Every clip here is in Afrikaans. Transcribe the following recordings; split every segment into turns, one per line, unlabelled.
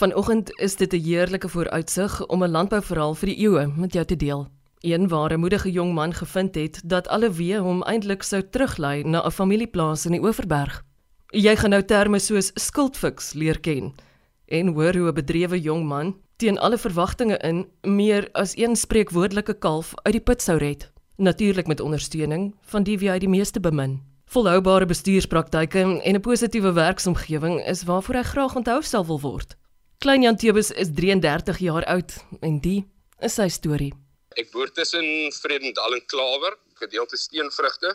Vanoggend is dit 'n heerlike vooruitsig om 'n landbouverhaal vir die eeue met jou te deel. Een waar 'n moedige jong man gevind het dat alle weë hom eintlik sou teruglei na 'n familieplaas in die Oeverberg. Jy gaan nou terme soos skuldfiks leer ken en hoor hoe 'n bedrewe jong man teen alle verwagtinge in meer as een spreekwoordelike kalf uit die put sou red, natuurlik met ondersteuning van die wie hy die meeste bemin. Volhoubare bestuurspraktyke en 'n positiewe werksomgewing is waarvoor hy graag onthou sal wil word. Klein Jan Tebus is 33 jaar oud en die is sy storie.
Ek boer tussen Vredendal en Klawer, gedeelte steenvrugte,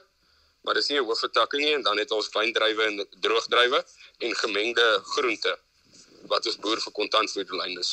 maar dis nie 'n hoofvertakking nie en dan het ons wyndrywe en droogdrywe en gemengde groente wat ons boer vir kontantvoedselyndes.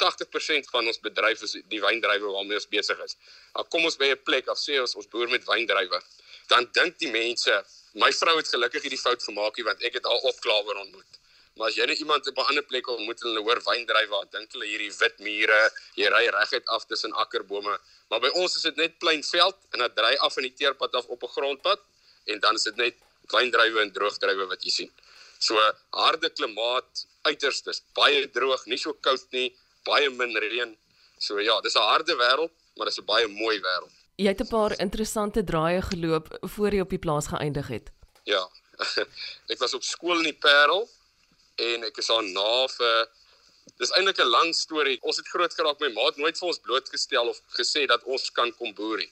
80% van ons bedryf is die wyndrywe waarmee ons besig is. Al kom ons by 'n plek af sê ons ons boer met wyndrywe, dan dink die mense, my vrou het gelukkig hierdie fout gemaak want ek het haar op Klawer ontmoet. Maar as jy net iemand op 'n ander plek ontmoet en hulle hoor wyndryf waar dink hulle hierdie wit mure, jy ry reguit af tussen akkerbome, maar by ons is dit net plein veld en dan dry af in die teerpad af op 'n grondpad en dan is dit net wyndrywe en droogdrywe wat jy sien. So harde klimaat, uiterstes, baie droog, nie so koud nie, baie min reën. So ja, dis 'n harde wêreld, maar dis 'n baie mooi wêreld.
Jy het 'n paar interessante draaie geloop voor jy op die plaas geëindig het.
Ja. ek was op skool in die Parel en ek is daar na vir dis eintlik 'n lang storie. Ons het groot geraak my maat nooit vir ons blootgestel of gesê dat ons kan kom boer nie.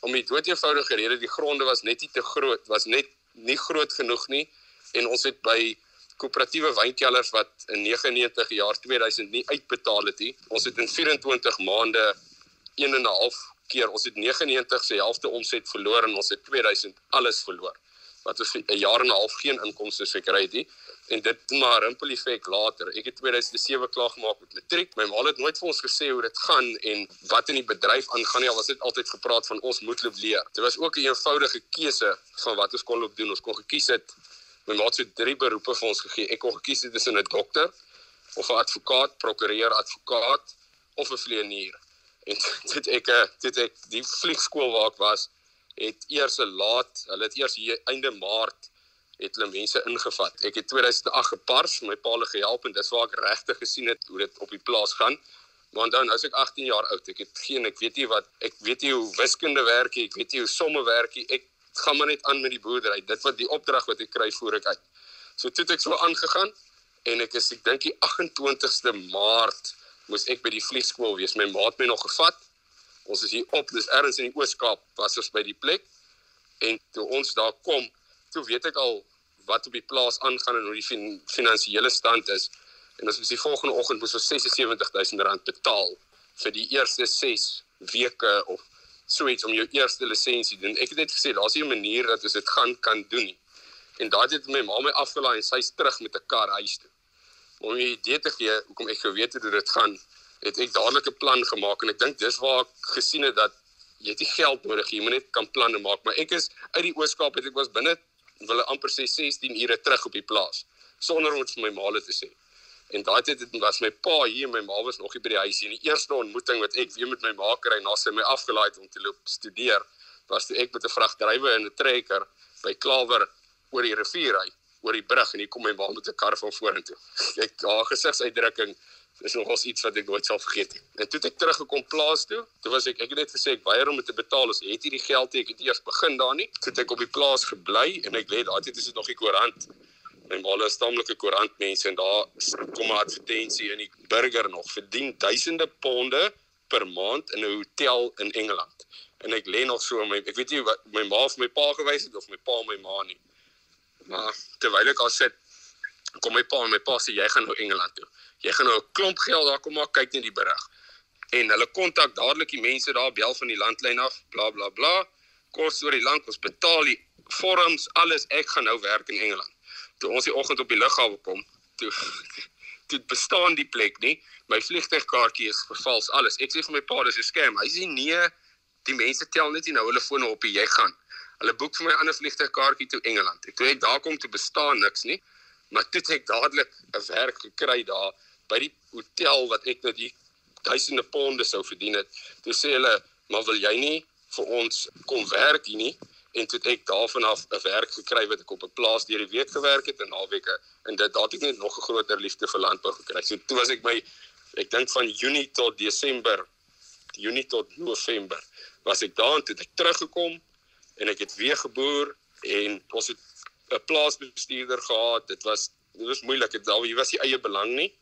Om die dood eenvoudige rede die gronde was net nie te groot, was net nie groot genoeg nie en ons het by koöperatiewe wynkelers wat in 99 jaar 2000 nie uitbetaal het nie. Ons het in 24 maande 1 en 'n half keer ons het 99 se helfte omset verloor en ons het 2000 alles verloor. Wat ons 'n jaar en 'n half geen inkomste gekry het nie en dit maar rimpel effek later. Ek het 2007 klaar gemaak met matriek. My ma het nooit vir ons gesê hoe dit gaan en wat in die bedryf aangaan nie. Al was dit altyd gepraat van ons moet loop leer. Dit was ook 'n eenvoudige keuse van wat ons kon loop doen. Ons kon gekies het my ma het so drie beroepe vir ons gegee. Ek kon gekies het tussen 'n dokter of 'n advokaat, prokureur, advokaat of 'n vlieënier. En dit ek dit ek die vliegskool waar ek was het eers 'n laat, hulle het eers hier einde Maart het hulle mense ingevat. Ek het 2008 gepars, my paal gehelp en dis waar ek regtig gesien het hoe dit op die plaas gaan. Maar dan nou is ek 18 jaar oud. Ek het geen ek weet nie wat ek weet nie hoe wiskunde werk nie, ek weet nie hoe somme werk nie. Ek gaan maar net aan met die boerdery. Dit wat die opdrag wat ek kry voer ek uit. So toe het ek so aangegaan en ek is ek dink die 28ste Maart moes ek by die vliegskool wees. My maat my nog gevat. Ons is hier op, dis ergens in die Oos-Kaap, was ons by die plek. En toe ons daar kom, toe weet ek al wat op die plaas aangaan en hoe die fin finansiële stand is. En ons moes die volgende oggend moes ons 76000 rand betaal vir die eerste 6 weke of so iets om jou eerste lisensie doen. Ek het net gesê daar's nie 'n manier dat ons dit gaan kan doen nie. En daai het my ma my afgelaai en sy's terug met 'n kar huis toe. Om 'n idee te gee hoekom ek geweet het hoe dit gaan, het ek dadelik 'n plan gemaak en ek dink dis waar ek gesien het dat jy het nie geld nodig jy moet net kan planne maak, maar ek is uit die Ooskaap het ek was binne wil amper sê 16 ure terug op die plaas sonder om vir my maale te sê. En daai tyd het was my pa hier en my ma was nog hier by die huis en die eerste ontmoeting wat ek weer met my ma kry na sy my afgelaai het om te loop studeer was toe ek met 'n vragdrywer en 'n trekker by Klawer oor die rivier ry oor die brug en hier kom my ma met 'n kar van vorentoe. Kyk, haar gesigsuitdrukking is nogals iets wat ek nooit sal vergeet nie. En toe het ek teruggekom plaas toe. Toe was ek ek het net gesê ek weier om dit te betaal. Ons het hierdie geld nie. Ek het eers begin daar nie. Toe het ek op die plaas gebly en ek lê daar dit is dit nog die koerant. My ma is taamlike koerantmense en daar kom 'n advertensie in die burger nog verdien duisende ponde per maand in 'n hotel in Engeland. En ek lê nog so my ek weet nie wat my ma of my pa gewys het of my pa my ma nie. Maar terwyl ek al sit kom my pa en my pa sê jy gaan nou Engeland toe jy gaan nou 'n klomp geld daar kom maar kyk net die berig. En hulle kontak dadelik die mense daar bel van die landlyn af, bla bla bla. Kos oor die lank ons betaal die vorms, alles. Ek gaan nou werk in Engeland. Toe ons die oggend op die lughawe kom, toe dit bestaan die plek nie. My vliegtuigkaartjie is vervals alles. Ek sê vir my pa dis 'n scam. Hy sê nee, die mense tel net nie nou hulle fone op, jy gaan. Hulle boek vir my 'n ander vliegtuigkaartjie toe Engeland. Ek ek daar kom toe bestaan niks nie. Maar toe ek dadelik 'n werk gekry daar by die hotel wat ek nou die duisende ponde sou verdien het. Toe sê hulle, "Maar wil jy nie vir ons kom werk hier nie?" en toe ek daarvan af 'n werk gekry wat ek op 'n plaas deur die week gewerk het en naweke en dit daar het ek net nog 'n groter liefde vir landbou gekry. So toe was ek my ek dink van Junie tot Desember, Junie tot November was ek daar en toe ek teruggekom en ek het weer geboer en ons het 'n plaasbestuurder gehad. Dit was dit was moeilik. Dit was nie eie belang nie.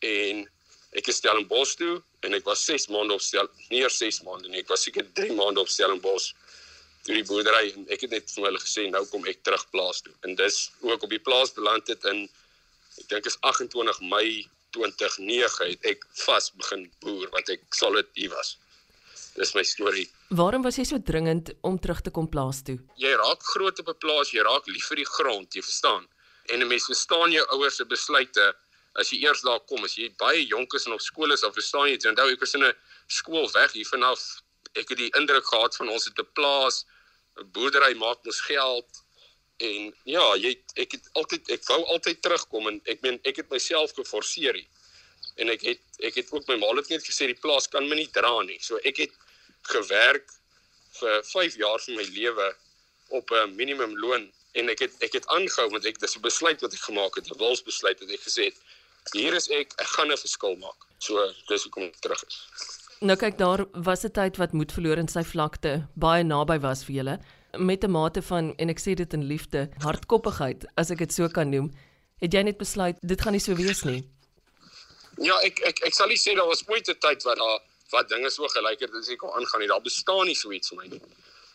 En ek is Stellenbosch toe en ek was 6 maande op stel, nie eers 6 maande nie. Ek was seker 3 maande op Stellenbosch toe die boerdery en ek het net vir hulle gesê nou kom ek terug plaas toe. En dis ook op die plaas beland het in ek dink is 28 Mei 2009 het ek vas begin boer want ek solid hier was. Dis my storie.
Waarom was jy so dringend om terug te kom plaas toe?
Jy raak groot op 'n plaas, jy raak lief vir die grond, jy verstaan. En 'n mens verstaan jou ouers se besluite as jy eers daar kom. As jy baie jonk is en op skool is, dan verstaan jy dit. Onthou ek was in 'n skool weg hier vanaf ek het die indruk gehad van ons het 'n plaas, 'n boerdery maak ons geld en ja, jy ek het altyd ek wou altyd terugkom en ek meen ek het myself geforseer hier. En ek het ek het ook my ma het net gesê die plaas kan my nie dra nie. So ek het gewerk vir 5 jaar van my lewe op 'n minimumloon en ek het ek het aangehou want ek dis 'n besluit wat ek gemaak het, 'n wilsbesluit wat ek gesê het hier is ek, ek gaan 'n verskil maak. So dis hoekom ek terug is.
Nou kyk daar was 'n tyd wat moed verloor in sy vlakte baie naby was vir julle met 'n mate van en ek sê dit in liefde, hardkoppigheid as ek dit so kan noem. Het jy net besluit dit gaan nie so wees nie?
Ja, ek ek ek sal nie sê daar was ooit 'n tyd wat daar wat dinge so gelyk het as ek kon aangaan nie. Daar bestaan nie so iets vir my nie.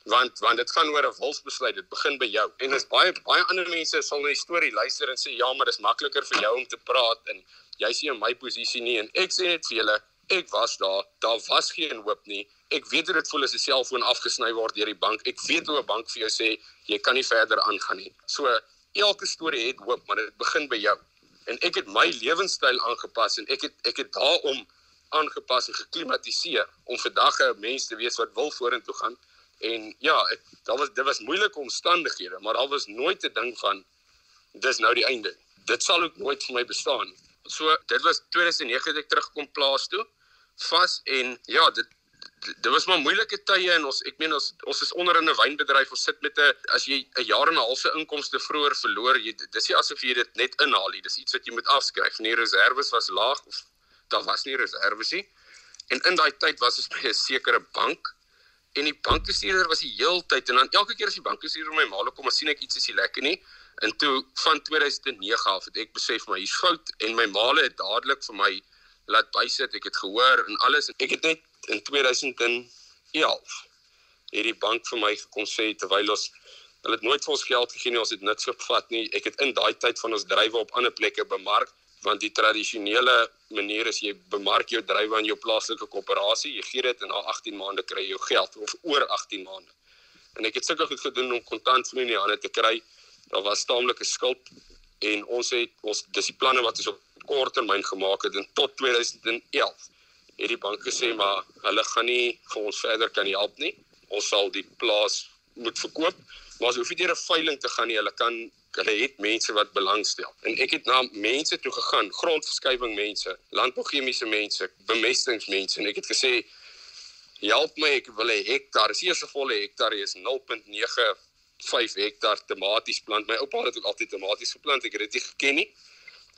Want want dit gaan oor 'n wilsbesluit. Dit begin by jou. En is baie baie ander mense sal na die storie luister en sê ja, maar dis makliker vir jou om te praat en jy sien in my posisie nie en ek sê net vir julle, ek was daar. Daar was geen hoop nie. Ek weet hoe dit voel as 'n selfoon afgesny word deur die bank. Ek weet hoe 'n bank vir jou sê jy kan nie verder aangaan nie. So elke storie het hoop, maar dit begin by jou. En ek het my lewenstyl aangepas en ek het ek het daarom aangepas en geklimatiseer om vandag 'n mens te wees wat wil vorentoe gaan. En ja, ek daar was dit was moeilike omstandighede, maar daar was nooit 'n ding van dis nou die einde. Dit sal ook nooit vir my bestaan. So dit was 2009 dat ek terugkom plaas toe vas en ja, dit dit was maar moeilike tye en ons ek meen ons ons is onder in 'n wynbedryf ons sit met 'n as jy 'n jaar en 'n half se inkomste vroeër verloor jy dis nie asof jy dit net inhaal nie dis iets wat jy moet afskryf nie reserves was laag of daar was nie reserves nie. En in daai tyd was ons by 'n sekere bank en die bankbestuurder was die heeltyd en dan elke keer as die bankbestuurder my maal kom, sien ek iets is nie lekker nie. En toe van 2009 af het ek besef my hier's fout en my maale het dadelik vir my laat bysit. Ek het gehoor en alles en ek het net in 2011 het die bank vir my gekom sê terwyl ons hulle het nooit vir ons geld gegee nie, ons het niks opgevat nie. Ek het in daai tyd van ons drywe op ander plekke bemark want die tradisionele manier is jy bemark jou druiwe aan jou plaaslike koöperasie, jy gee dit en na 18 maande kry jy jou geld of oor 18 maande. En ek het sulke goed gedoen om kontant vloei in die hande te kry. Daar was taamlike skuld en ons het ons dis die planne wat ons op kort termyn gemaak het en tot 2011 het die bank gesê maar hulle gaan nie vir ons verder kan help nie. Ons sal die plaas moet verkoop, maar as hoef nie deur 'n veiling te gaan nie. Hulle kan hulle het mense wat belangstel. En ek het na mense toe gegaan, grondverskywing mense, landbouchemiese mense, bemestingsmense en ek het gesê help my, ek wil 'n hektaar, is eers 'n volle hektaar is 0.95 hektaar tomaties plant. My oupa het ook altyd tomaties geplant. Ek het dit nie geken nie.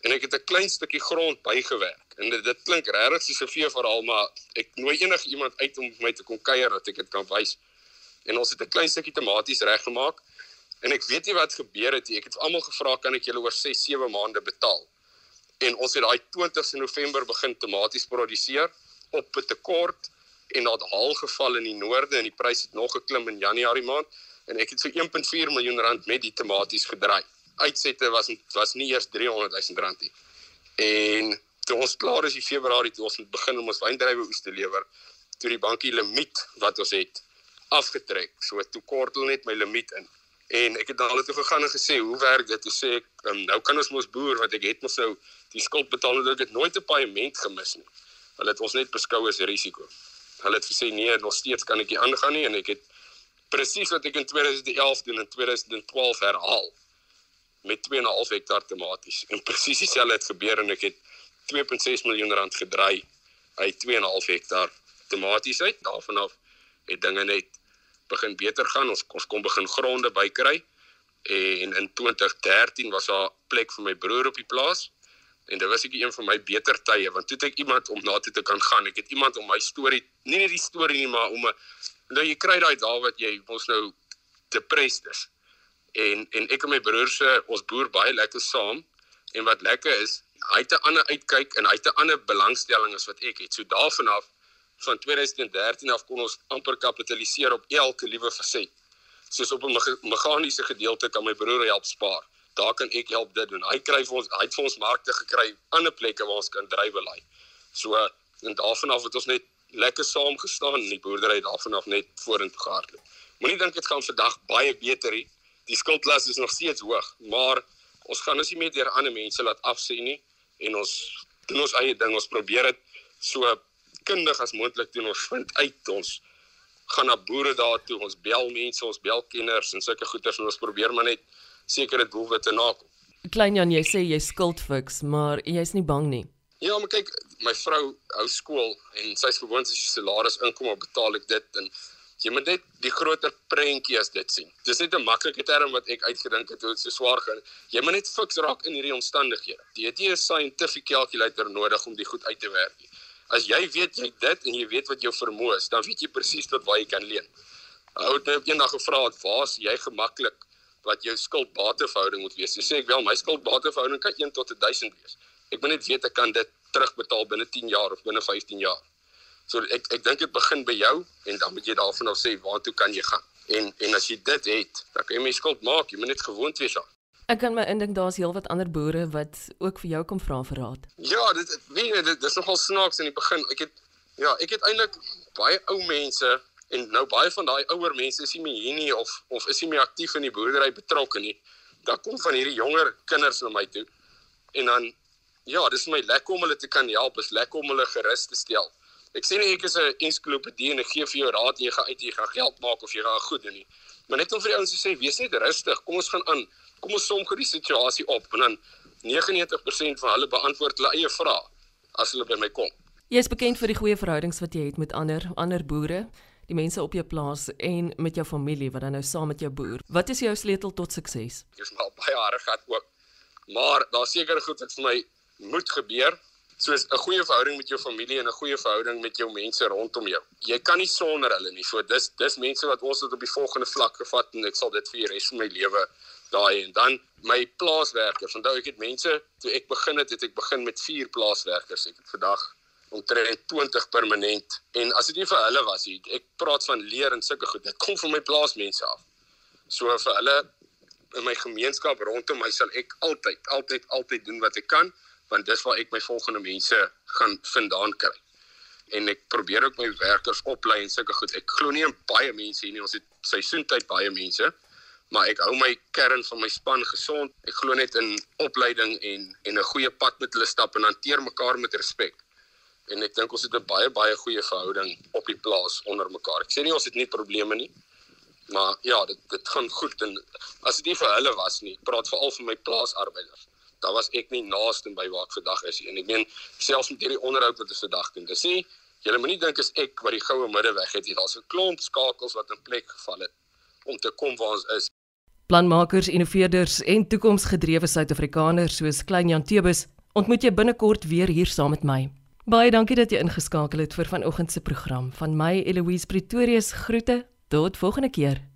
En ek het 'n klein stukkie grond bygewerk. En dit, dit klink regtig soos 'n vee verhaal, maar ek nooi enige iemand uit om my te kom kuier dat ek dit kan wys. En ons het 'n klein stukkie tomaties reggemaak En ek weet nie wat gebeur het nie. Ek het almal gevra kan ek julle oor 6, 7 maande betaal. En ons het daai 20ste November begin tomaties produseer op 'n tekort en dat haal geval in die noorde en die prys het nog geklim in Januarie maand en ek het so 1.4 miljoen rand met die tomaties gedraai. Uitsette was was nie eers 300 000 rand nie. En toe ons klaar is in Februarie toe ons moet begin om ons wyndrywe oes te lewer, toe die bankie limiet wat ons het afgetrek. So toe kortel net my limiet in. En ek het dan hulle toe gegaan en gesê, "Hoe werk dit?" Toe sê ek, um, "Nou kan ons mos boer want ek het mos nou die skuld betaal en ek het nooit 'n paaiement gemis nie." Hulle het ons net beskou as risiko. Hulle het gesê, "Nee, nog steeds kan ek nie aangaan nie" en ek het presies wat ek in 2011 doen in 2012 herhaal met 2.5 hektaar tomaties. En presies dieselfde het gebeur en ek het 2.6 miljoen rand gedraai uit 2.5 hektaar tomaties uit. Daarvan af het dinge net begin beter gaan. Ons ons kon begin gronde bykry. En in 2013 was daar plek vir my broer op die plaas. En dit was ek een van my beter tye want toe het ek iemand om na toe te kan gaan. Ek het iemand om my storie, nie net die storie nie, maar om 'n nou jy kry daai dae wat jy ons nou depressed is. En en ek en my broer se ons boer baie lekker saam. En wat lekker is, hy het 'n ander uitkyk en hy het 'n ander belangstelling as wat ek het. So daarvan af van 2013 af kon ons amper kapitaliseer op elke liewe faset. Soos op 'n meganiese gedeelte kan my broer help spaar. Daar kan ek help dit doen. Hy kry vir ons hy het vir ons markte gekry ander plekke waar ons kan drywe lei. So en daarvan af het ons net lekker saam gestaan en die boerdery daarvan af net vorentoe gehardloop. Moenie dink dit gaan vandag baie beter nie. Die skuldlas is nog steeds hoog, maar ons gaan ons nie meer deur ander mense laat afsien nie en ons doen ons eie ding. Ons probeer dit so kundig as moontlik doen. Ons vind uit ons gaan na boere daartoe. Ons bel mense, ons bel kenners en sulke goeters en ons probeer maar net sekere doelwitte nakom.
Klein Jan, jy sê jy skuld fiks, maar jy's nie bang nie.
Ja, maar kyk, my vrou hou skool en sy's gewoond as sy salaris inkom, betaal ek dit en jy moet net die groter prentjie as dit sien. Dis net 'n maklike term wat ek uitgedink het hoe dit so swaar gaan. Jy moet net fiks raak in hierdie omstandighede. Jy het nie 'n scientific calculator nodig om dit goed uit te werk nie. As jy weet jy dit en jy weet wat jou vermoë is, dan weet jy presies tot waar jy kan leen. Ou het nou eendag gevra het, "Waar's jy gemaklik wat jou skuld-bateverhouding moet wees?" Jy sê ek wel, my skuld-bateverhouding kan 1 tot 1000 wees. Ek moet net weet ek kan dit terugbetaal binne 10 jaar of binne 15 jaar. So ek ek dink dit begin by jou en dan moet jy daarvan af sê waartoe kan jy gaan. En en as jy dit het, dan kan jy my skuld maak. Jy moet net gewoond wees aan.
Ek kan my indink daar's heelwat ander boere wat ook vir jou kom vra vir raad.
Ja, dit weet jy dit is nogal snaaks in die begin. Ek het ja, ek het eintlik baie ou mense en nou baie van daai ouer mense is nie meer hier nie of of is nie meer aktief in die boerdery betrokke nie. Daar kom van hierdie jonger kinders na my toe. En dan ja, dis vir my lekker om hulle te kan help, is lekker om hulle gerus te stel. Ek sê nie ek is 'n ensiklopedie en ek gee vir jou raad jy gaan uit jy gaan geld maak of jy gaan goed doen nie. Maar net om vir die ouens te sê, wees net rustig. Kom ons gaan aan. Kom ons som gou die situasie op en dan 99% van hulle beantwoord hulle eie vrae as hulle by my kom.
Jy is bekend vir die goeie verhoudings wat jy het met ander ander boere, die mense op jou plaas en met jou familie wat dan nou saam met jou boer. Wat is jou sleutel tot sukses?
Ek is al baie harde gehad ook. Maar daar seker goed wat vir my moet gebeur soos 'n goeie verhouding met jou familie en 'n goeie verhouding met jou mense rondom jou. Jy kan nie sonder hulle nie. So dis dis mense wat ons het op die volgende vlak gevat en ek sal dit vir die res van my lewe daai en dan my plaaswerkers. Onthou ek het mense toe ek begin het, het ek begin met 4 plaaswerkers. Ek het vandag omtrent 20 permanent en as dit nie vir hulle was nie, ek praat van leer en sulke goed. Dit kom van my plaasmense af. So vir hulle in my gemeenskap rondom my sal ek altyd altyd altyd doen wat ek kan want dis waar ek my volgende mense gaan vandaan kry. En ek probeer ook my werkers oplei en sulke goed. Ek glo nie in baie mense hier nie. Ons het seisoentyd baie mense, maar ek hou my kern van my span gesond. Ek glo net in opleiding en en 'n goeie pad met hulle stap en hanteer mekaar met respek. En ek dink ons het 'n baie baie goeie verhouding op die plaas onder mekaar. Ek sê nie ons het nie probleme nie. Maar ja, dit dit gaan goed en as dit nie vir hulle was nie, praat veral vir my plaasarbeiders daar was ek nie naaste by waar ek vandag is nie. En ek meen selfs met hierdie onderhoud wat ons vandag doen. Dis nie julle moenie dink as ek wat die goue middeweg het hier. Daar's 'n klomp skakels wat in plek geval het om te kom waar ons is.
Planmakers, innoveerders en toekomsgedrewe Suid-Afrikaners soos Klein Jan Tebus ontmoet jy binnekort weer hier saam met my. Baie dankie dat jy ingeskakel het vir vanoggend se program. Van my Eloise Pretorius groete. Tot volgende keer.